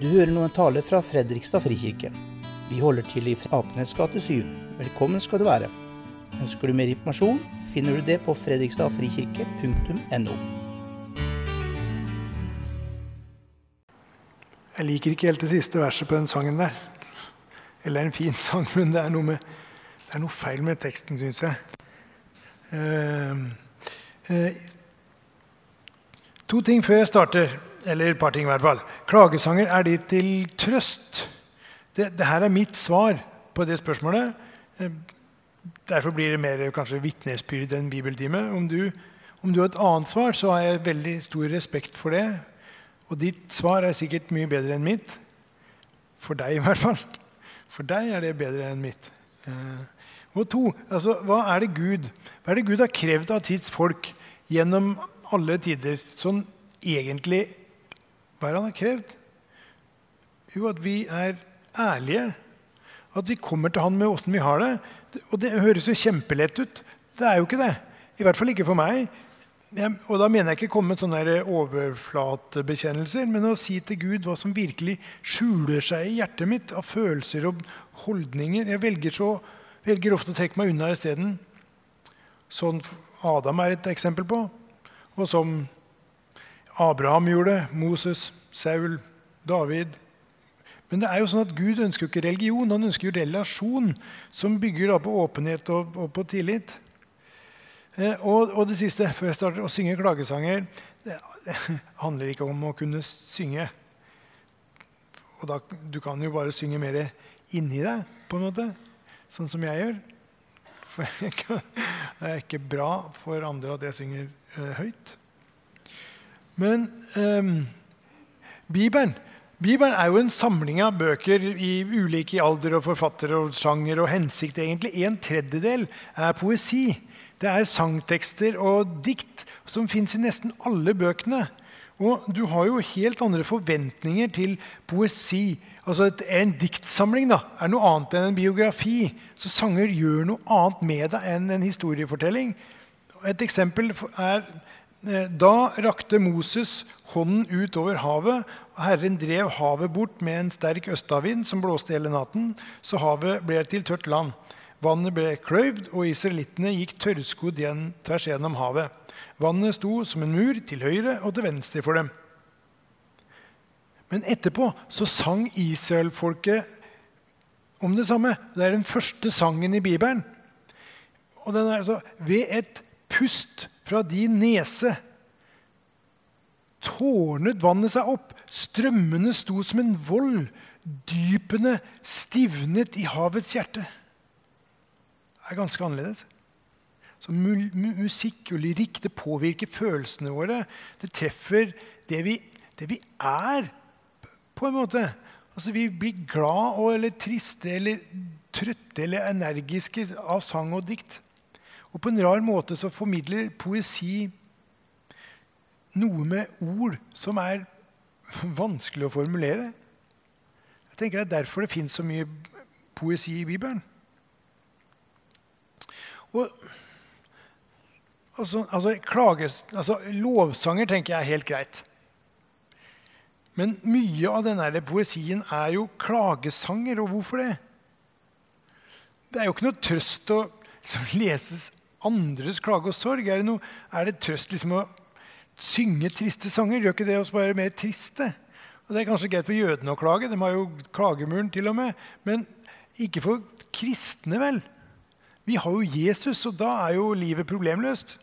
Du hører nå en tale fra Fredrikstad frikirke. Vi holder til i Apenes gate 7. Velkommen skal du være. Ønsker du mer informasjon, finner du det på fredrikstadfrikirke.no. Jeg liker ikke helt det siste verset på den sangen der. Eller en fin sang, men det er noe, med, det er noe feil med teksten, syns jeg. Uh, uh, to ting før jeg starter. Eller et par ting, i hvert fall. Klagesanger, er de til trøst? Det, det her er mitt svar på det spørsmålet. Uh, derfor blir det mer kanskje vitnesbyrd enn bibeltime. Om du, om du har et annet svar, så har jeg veldig stor respekt for det. Og ditt svar er sikkert mye bedre enn mitt. For deg, i hvert fall. For deg er det bedre enn mitt. Eh, og to, altså, hva er det Gud Hva er det Gud har krevd av tids folk gjennom alle tider? Sånn egentlig Hva er det han har krevd? Jo, at vi er ærlige. At vi kommer til han med åssen vi har det. Og det høres jo kjempelett ut. Det er jo ikke det. I hvert fall ikke for meg. Og da mener jeg ikke komme med sånne overflatebekjennelser, men å si til Gud hva som virkelig skjuler seg i hjertet mitt av følelser og holdninger. Jeg velger, så, velger ofte å trekke meg unna isteden. Sånn Adam er et eksempel på, og som Abraham gjorde, Moses, Saul, David. Men det er jo sånn at Gud ønsker jo ikke religion, han ønsker jo relasjon, som bygger på åpenhet og, og på tillit. Eh, og, og, det siste, før jeg starter, å synge klagesanger det, det handler ikke om å kunne synge. Og da, du kan jo bare synge mer inni deg, på en måte. Sånn som jeg gjør. For det er ikke bra for andre at jeg synger eh, høyt. Men um, Bibelen Bibelen er jo en samling av bøker i ulike alder og forfattere og sjanger og hensikt. Egentlig en tredjedel er poesi. Det er sangtekster og dikt som fins i nesten alle bøkene. Og du har jo helt andre forventninger til poesi. Altså En diktsamling da, er noe annet enn en biografi. Så sanger gjør noe annet med deg enn en historiefortelling. Et eksempel er eh, Da rakte Moses hånden ut over havet. og Herren drev havet bort med en sterk østavind som blåste hele natten, så havet ble til tørt land. Vannet ble kløyvd, og israelittene gikk tørrskodd igjen tvers gjennom havet. Vannet sto som en mur til høyre og til venstre for dem. Men etterpå så sang israelfolket om det samme. Det er den første sangen i Bibelen. Og den er altså Ved et pust fra din nese tårnet vannet seg opp. Strømmene sto som en vold. Dypene stivnet i havets hjerte Det er ganske annerledes. Så musikk og lyrikk det påvirker følelsene våre. Det treffer det vi, det vi er, på en måte. Altså, vi blir glad og, eller triste eller trøtte eller energiske av sang og dikt. Og på en rar måte så formidler poesi noe med ord som er vanskelig å formulere. Jeg tenker Det er derfor det fins så mye poesi i Bibelen. Og, altså, altså, klages, altså, lovsanger tenker jeg er helt greit. Men mye av denne poesien er jo klagesanger. Og hvorfor det? Det er jo ikke noe trøst å liksom, leses andres klage og sorg. Er det, noe, er det trøst liksom, å synge triste sanger? Gjør ikke det oss bare mer triste? Og Det er kanskje greit for jødene å klage, de har jo klagemuren til og med. Men ikke for kristne, vel? Vi har jo Jesus, og da er jo livet problemløst.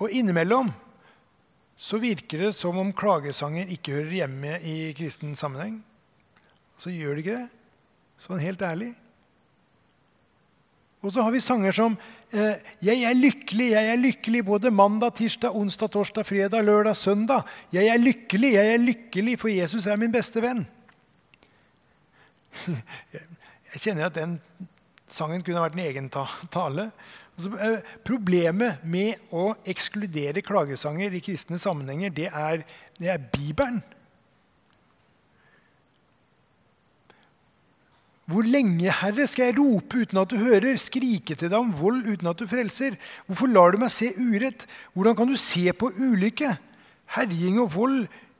Og innimellom så virker det som om klagesanger ikke hører hjemme i kristen sammenheng. Så gjør det ikke det. Sånn helt ærlig. Og så har vi sanger som eh, 'Jeg er lykkelig, jeg er lykkelig' både mandag, tirsdag, onsdag, torsdag, fredag, lørdag, søndag. 'Jeg er lykkelig, jeg er lykkelig, for Jesus er min beste venn'. Jeg kjenner at den Sangen kunne vært en egen tale. Altså, problemet med å ekskludere klagesanger i kristne sammenhenger, det er, det er Bibelen. Hvor lenge, Herre, skal jeg rope uten at du hører, skrike til deg om vold uten at du frelser? Hvorfor lar du meg se urett? Hvordan kan du se på ulykke? Herjing og vold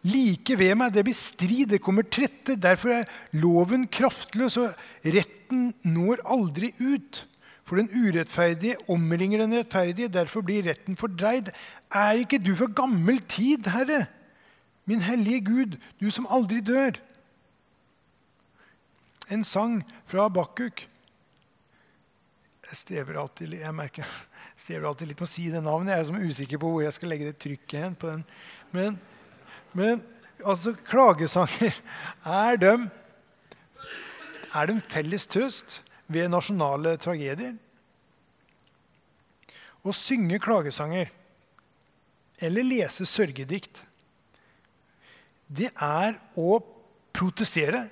like ved meg. Det blir strid, det kommer trette. Derfor er loven kraftløs, og retten når aldri ut. For den urettferdige omringer den rettferdige, derfor blir retten fordreid. Er ikke du for gammel tid, Herre? Min hellige Gud, du som aldri dør. En sang fra Bakkuk. Jeg stever alltid, jeg merker, jeg strever alltid litt med å si det navnet. Jeg er som usikker på hvor jeg skal legge det trykket hen. på den. Men, men altså, klagesanger, er de, er de felles trøst ved nasjonale tragedier? Å synge klagesanger eller lese sørgedikt, det er å protestere.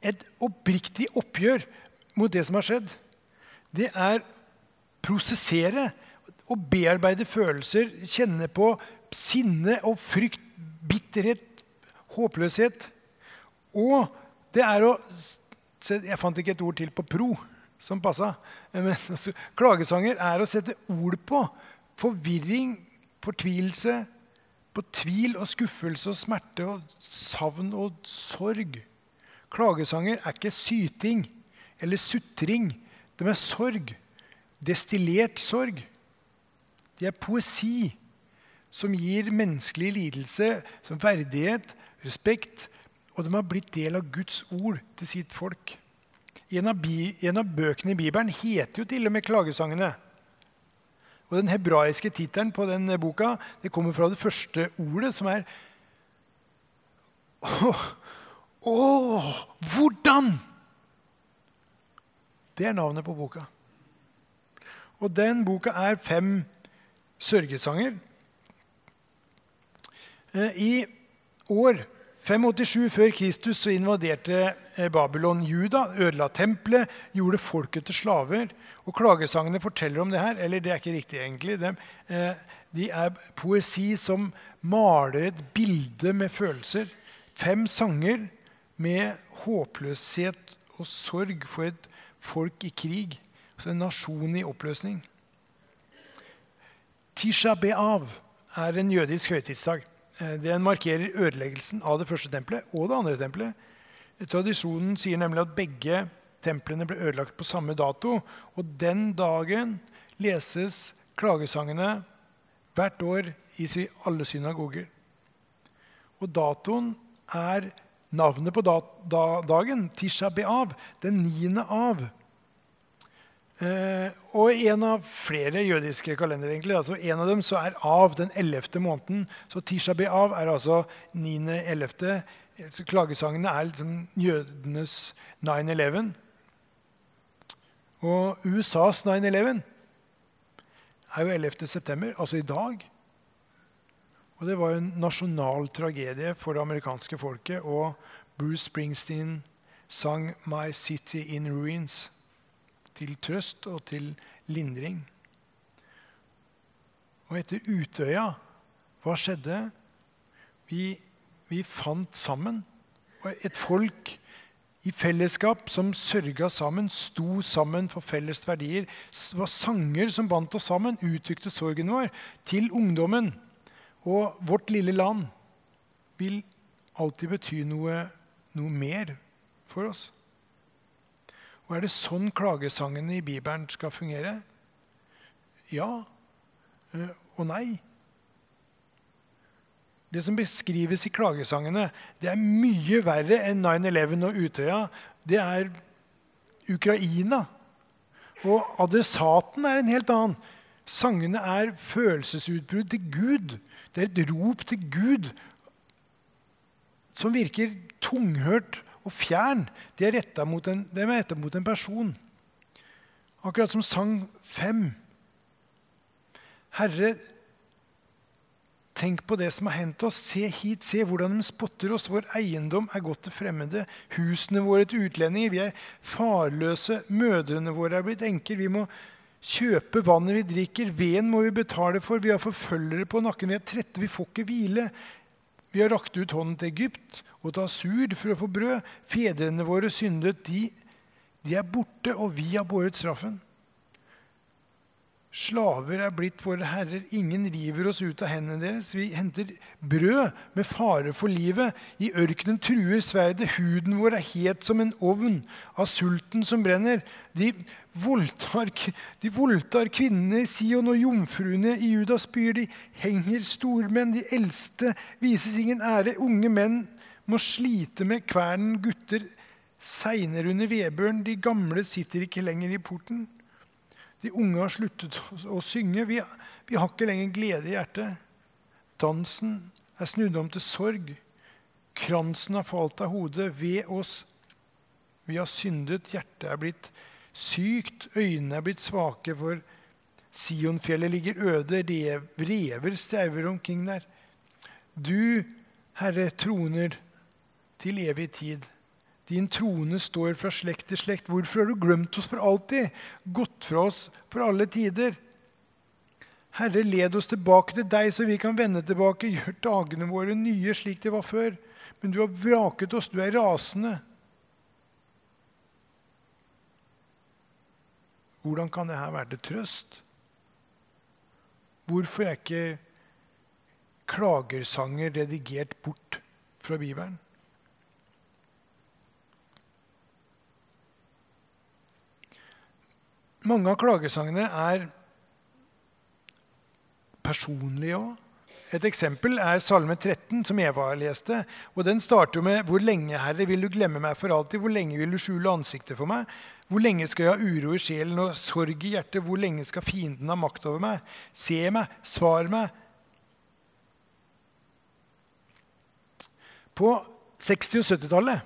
Et oppriktig oppgjør mot det som har skjedd. Det er prosessere og bearbeide følelser, kjenne på sinne og frykt, bitterhet, håpløshet. Og det er å Jeg fant ikke et ord til på pro som passa. Men altså, klagesanger er å sette ord på forvirring, fortvilelse, på tvil og skuffelse og smerte og savn og sorg. Klagesanger er ikke syting eller sutring. De er sorg. Destillert sorg. De er poesi som gir menneskelig lidelse som verdighet, respekt, og de har blitt del av Guds ord til sitt folk. En av, bi, en av, bøkene i Bibelen heter jo til og med klagesangene. Og Den hebraiske tittelen på den boka det kommer fra det første ordet, som er Å, å hvordan? Det er navnet på boka. Og den boka er fem sørgesanger. Eh, I år 587 før Kristus så invaderte eh, Babylon Juda, ødela tempelet, gjorde folket til slaver. Og Klagesangene forteller om det her. Eller det er ikke riktig, egentlig. De, eh, de er poesi som maler et bilde med følelser. Fem sanger med håpløshet og sorg for et folk i krig. Altså en nasjon i oppløsning. Tisha Be'av er en jødisk høytidsdag. Eh, den markerer ødeleggelsen av det første tempelet og det andre tempelet. Tradisjonen sier nemlig at begge templene ble ødelagt på samme dato. Og den dagen leses klagesangene hvert år i alle synagoger. Og datoen er navnet på dagen, Tisha Be'av, den niende av. Eh, og en av flere jødiske kalendere. egentlig, altså En av dem så er av den ellevte måneden. Så Tisha B'Av er altså 9.11. Så klagesangene er liksom jødenes 9-11. Og USAs 9-11 er jo 11. september, altså i dag. Og det var en nasjonal tragedie for det amerikanske folket. Og Bruce Springsteen sang 'My City in Ruins' til trøst og til lindring. Og etter Utøya, hva skjedde? Vi, vi fant sammen. Et folk i fellesskap som sørga sammen, sto sammen for felles verdier. Det var sanger som bandt oss sammen, uttrykte sorgen vår til ungdommen. Og vårt lille land vil alltid bety noe, noe mer for oss. Og er det sånn klagesangene i Bibelen skal fungere? Ja eh, og nei. Det som beskrives i klagesangene, det er mye verre enn 9-11 og Utøya. Det er Ukraina. Og adressaten er en helt annen. Sangene er følelsesutbrudd til Gud. Det er et rop til Gud som virker tunghørt og fjern, De er retta mot, mot, en person. Akkurat som sang fem. Herre, tenk på det som har hendt oss. Se hit, se hvordan de spotter oss. Vår eiendom er gått til fremmede. Husene våre til utlendinger. Vi er farløse. Mødrene våre er blitt enker. Vi må kjøpe vannet vi drikker. Veden må vi betale for. Vi har forfølgere på nakken. Vi er trette. Vi får ikke hvile. Vi har rakt ut hånden til Egypt og til Asur for å få brød. Fedrene våre syndet. De, de er borte, og vi har båret straffen. Slaver er blitt våre herrer. Ingen river oss ut av hendene deres. Vi henter brød med fare for livet. I ørkenen truer sverdet. Huden vår er het som en ovn av sulten som brenner. De voldtar, de voldtar kvinnene i Sion og jomfruene i Judas byer. De henger stormenn. De eldste vises ingen ære. Unge menn må slite med kvernen. Gutter segner under vedbøren. De gamle sitter ikke lenger i porten. De unge har sluttet å synge. Vi, vi har ikke lenger glede i hjertet. Dansen er snudd om til sorg. Kransen har falt av hodet ved oss. Vi har syndet, hjertet er blitt sykt, øynene er blitt svake, for Sionfjellet ligger øde, rev, rever stauer omkring der. Du, Herre, troner til evig tid. Din trone står fra slekt til slekt. Hvorfor har du glemt oss for alltid? Gått fra oss for alle tider? Herre, led oss tilbake til deg, så vi kan vende tilbake. Gjør dagene våre nye slik de var før. Men du har vraket oss. Du er rasende. Hvordan kan dette være til trøst? Hvorfor er ikke klagersanger redigert bort fra Bibelen? Mange av klagesangene er personlige òg. Et eksempel er Salme 13, som Eva leste. og Den starter med 'Hvor lenge, Herre, vil du glemme meg for alltid?' 'Hvor lenge vil du skjule ansiktet for meg?' 'Hvor lenge skal jeg ha uro i sjelen og sorg i hjertet?' 'Hvor lenge skal fienden ha makt over meg?' 'Se meg, svar meg.' På 60- og 70-tallet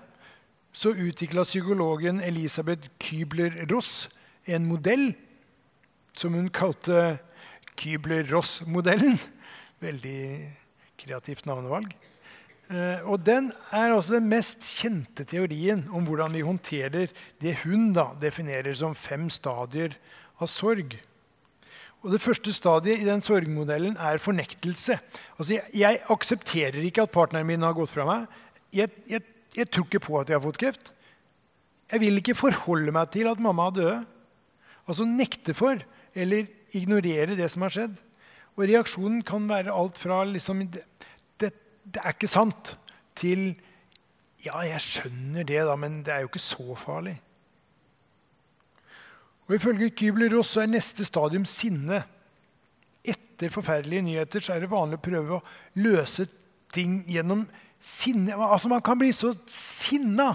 så utvikla psykologen Elisabeth Kybler-Ross en modell som hun kalte Kybler-Ross-modellen. Veldig kreativt navnevalg. Eh, og Den er også den mest kjente teorien om hvordan vi håndterer det hun da definerer som fem stadier av sorg. Og Det første stadiet i den sorgmodellen er fornektelse. Altså, jeg, jeg aksepterer ikke at partneren min har gått fra meg. Jeg, jeg, jeg tror ikke på at jeg har fått kreft. Jeg vil ikke forholde meg til at mamma er døde. Altså nekte for eller ignorere det som har skjedd. Og reaksjonen kan være alt fra liksom, det, det, er ikke sant, til Ja, jeg skjønner det, da, men det er jo ikke så farlig. Og Ifølge Kybler-Ross er neste stadium sinne. Etter forferdelige nyheter så er det vanlig å prøve å løse ting gjennom sinne. Altså Man kan bli så sinna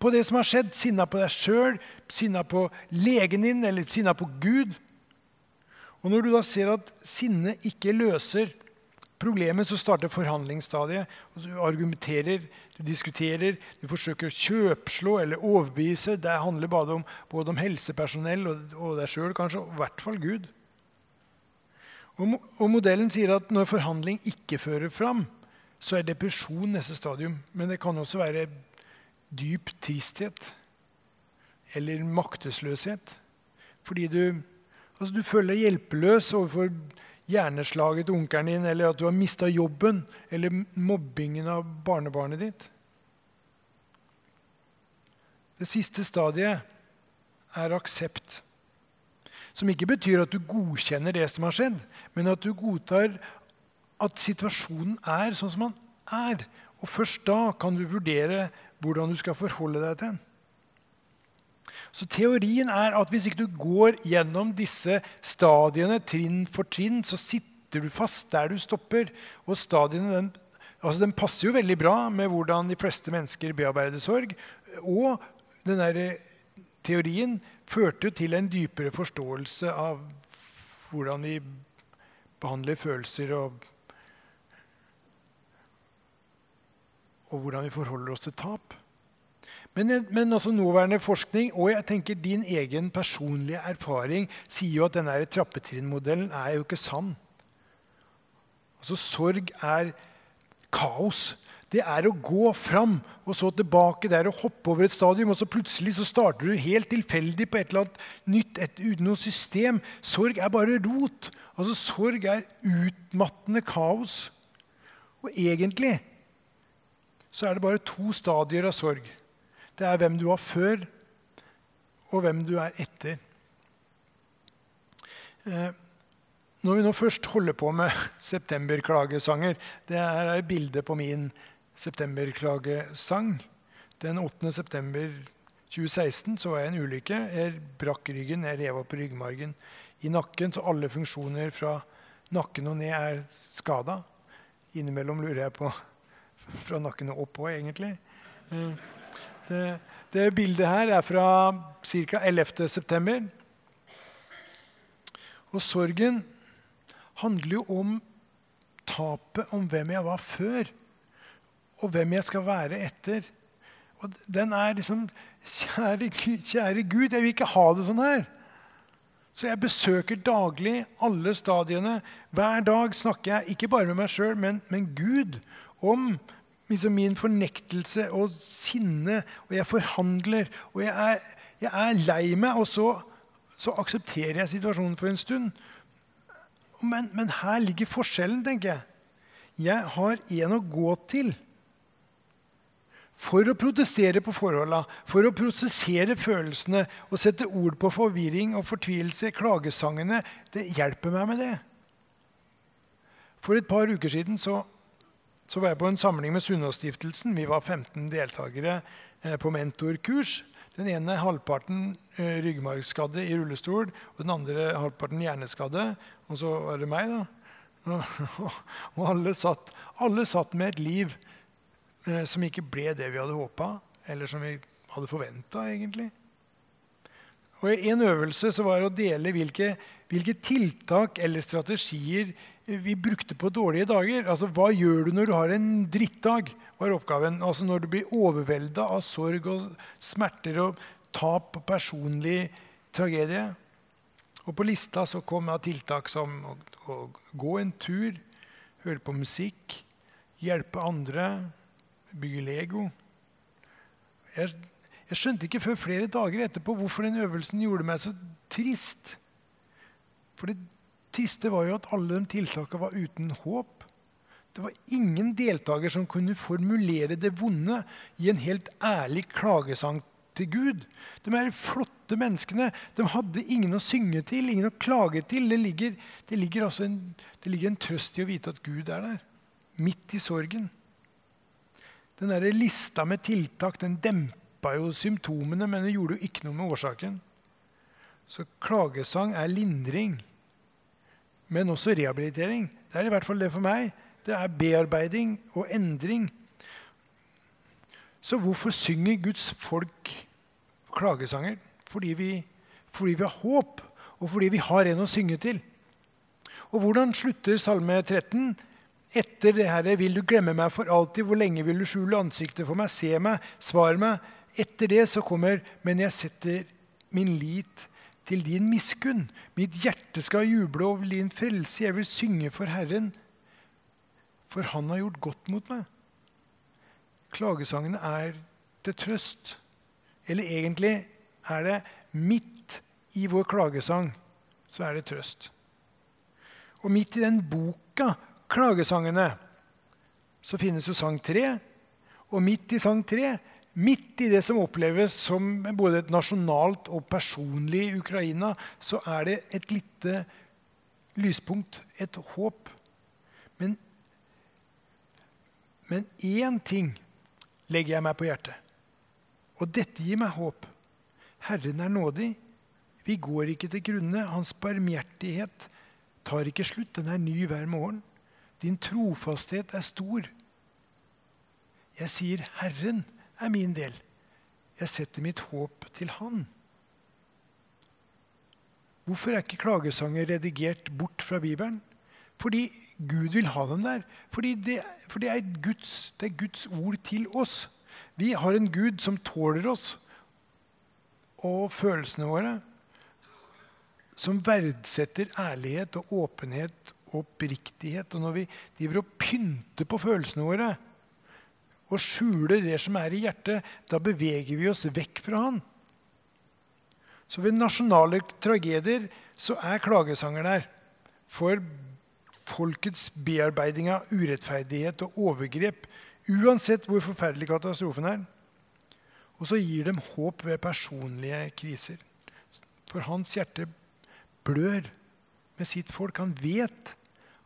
på det som har skjedd. Sinna på deg sjøl, sinna på legen din eller sinna på Gud. Og Når du da ser at sinne ikke løser problemet, så starter forhandlingsstadiet. og Du argumenterer, du diskuterer, du forsøker å kjøpslå eller overbevise. Det handler både om, både om helsepersonell og, og deg sjøl, kanskje, og i hvert fall Gud. Og, og Modellen sier at når forhandling ikke fører fram, så er depresjon neste stadium. Men det kan også være dyp tristhet eller maktesløshet. Fordi du, altså du føler deg hjelpeløs overfor hjerneslaget til onkelen din, eller at du har mista jobben, eller mobbingen av barnebarnet ditt. Det siste stadiet er aksept. Som ikke betyr at du godkjenner det som har skjedd, men at du godtar at situasjonen er sånn som den er. Og først da kan du vurdere hvordan du skal forholde deg til den. Så Teorien er at hvis ikke du går gjennom disse stadiene trinn for trinn, så sitter du fast der du stopper. Og stadiene den, altså den passer jo veldig bra med hvordan de fleste mennesker bearbeider sorg. Og den der teorien førte til en dypere forståelse av hvordan vi behandler følelser og og hvordan vi forholder oss til tap. Men, men også nåværende forskning og jeg tenker din egen personlige erfaring sier jo at denne trappetrinnmodellen er jo ikke sann. Altså, Sorg er kaos. Det er å gå fram og så tilbake. Det er å hoppe over et stadium, og så plutselig så starter du helt tilfeldig på et eller annet nytt et, uten noe system. Sorg er bare rot. Altså, Sorg er utmattende kaos. Og egentlig så er det bare to stadier av sorg. Det er hvem du var før, og hvem du er etter. Eh, når vi nå først holder på med septemberklagesanger Det er et bilde på min septemberklagesang. Den 8. september 2016 så jeg en ulykke. Jeg brakk ryggen, jeg rev opp ryggmargen i nakken, så alle funksjoner fra nakken og ned er skada. Innimellom lurer jeg på fra nakken og oppå, egentlig. Eh, det, det, bildet her er fra ca. 11.9. Og sorgen handler jo om tapet, om hvem jeg var før, og hvem jeg skal være etter. Og den er liksom kjære, kjære Gud, jeg vil ikke ha det sånn her. Så jeg besøker daglig alle stadiene. Hver dag snakker jeg ikke bare med meg sjøl, men, men, Gud om liksom min fornektelse og sinne. Og jeg forhandler, og jeg er, jeg er lei meg. Og så, så, aksepterer jeg situasjonen for en stund. Men, men her ligger forskjellen, tenker jeg. Jeg har en å gå til for å protestere på forholda, for å prosessere følelsene og sette ord på forvirring og fortvilelse. Klagesangene det hjelper meg med det. For et par uker siden så, så var jeg på en samling med Sunnaas-stiftelsen. Vi var 15 deltakere eh, på mentorkurs. Den ene halvparten eh, ryggmargskadde i rullestol, og den andre halvparten hjerneskadde. Og så var det meg, da. Og, alle, satt, alle satt med et liv Eh, som ikke ble det vi hadde håpa, eller som vi hadde forventa, egentlig. Og En øvelse så var å dele hvilke, hvilke, tiltak eller strategier vi brukte på dårlige dager. Altså, Hva gjør du når du har en drittdag? var oppgaven. Altså Når du blir overvelda av sorg og smerter og tap og personlig tragedie. Og På lista så kom jeg tiltak som å, å gå en tur, høre på musikk, hjelpe andre, bygge Lego. Jeg, jeg, skjønte ikke før flere dager etterpå hvorfor den øvelsen gjorde meg så trist. For det triste var jo at alle de tiltakene var uten håp. Det var ingen deltaker som kunne formulere det vonde i en helt ærlig klagesang til Gud. De er flotte menneskene de hadde ingen å synge til, ingen å klage til. Det ligger, det ligger, altså en, det ligger en trøst i å vite at Gud er der, midt i sorgen. Den der lista med tiltak den dempa jo symptomene, men det gjorde jo ikke noe med årsaken. Så klagesang er lindring, men også rehabilitering. Det er i hvert fall det for meg. Det er bearbeiding og endring. Så hvorfor synger Guds folk klagesanger? Fordi vi, fordi vi har håp, og fordi vi har en å synge til. Og hvordan slutter Salme 13? Etter det herre vil du glemme meg for alltid? Hvor lenge vil du skjule ansiktet for meg? Se meg, svar meg. Etter det så kommer Men jeg setter min lit til din miskunn. Mitt hjerte skal juble over din frelse. Jeg vil synge for Herren, for Han har gjort godt mot meg. Klagesangene er til trøst. Eller egentlig er det midt i vår klagesang så er det trøst. Og midt i den boka klagesangene så finnes jo sang tre. Og midt i sang tre, midt i det som oppleves som både et nasjonalt og personlig Ukraina, så er det et lite lyspunkt, et håp. Men, men én ting legger jeg meg på hjertet, og dette gir meg håp. Herren er nådig. Vi går ikke til grunne. Hans barmhjertighet tar ikke slutt. Den er ny hver morgen. Din trofasthet er stor. Jeg sier, 'Herren er min del'. Jeg setter mitt håp til Han. Hvorfor er ikke klagesanger redigert bort fra Bibelen? Fordi Gud vil ha dem der. Fordi det, for det er, Guds, det er Guds ord til oss. Vi har en Gud som tåler oss og følelsene våre. Som verdsetter ærlighet og åpenhet og oppriktighet. Og når vi driver og pynter på følelsene våre og skjuler det som er i hjertet, da beveger vi oss vekk fra Han. Så ved nasjonale tragedier så er klagesanger der for folkets bearbeiding av urettferdighet og overgrep, uansett hvor forferdelig katastrofen er. Og så gir dem håp ved personlige kriser. For hans hjerte blør med sitt folk. Han vet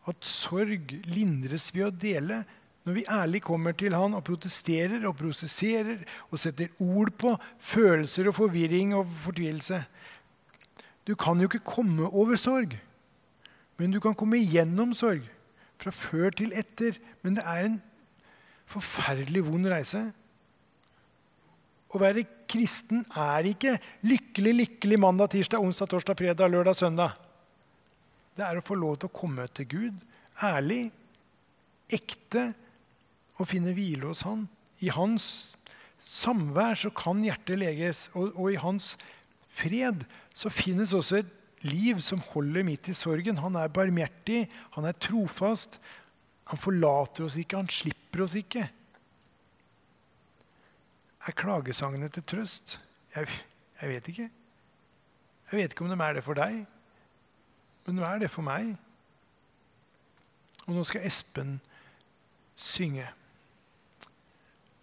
at sorg lindres ved å dele. Når vi ærlig kommer til han og protesterer og prosesserer og setter ord på følelser og forvirring og fortvilelse Du kan jo ikke komme over sorg, men du kan komme gjennom sorg. Fra før til etter. Men det er en forferdelig vond reise. Å være kristen er ikke lykkelig, lykkelig mandag, tirsdag, onsdag, torsdag, fredag, lørdag, søndag. Det er å få lov til å komme til Gud ærlig, ekte, og finne hvile hos Han. I Hans samvær så kan hjertet leges, og, og i Hans fred så finnes også et liv som holder midt i sorgen. Han er barmhjertig, han er trofast. Han forlater oss ikke, han slipper oss ikke. Er klagesangene til trøst? Jeg, jeg, vet ikke. Jeg vet ikke om de er det for deg, men de er det for meg. Og nå skal Espen synge.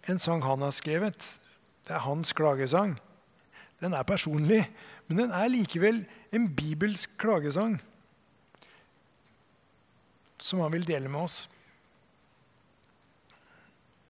En sang han har skrevet. Det er hans klagesang. Den er personlig, men den er likevel en bibelsk klagesang som han vil dele med oss.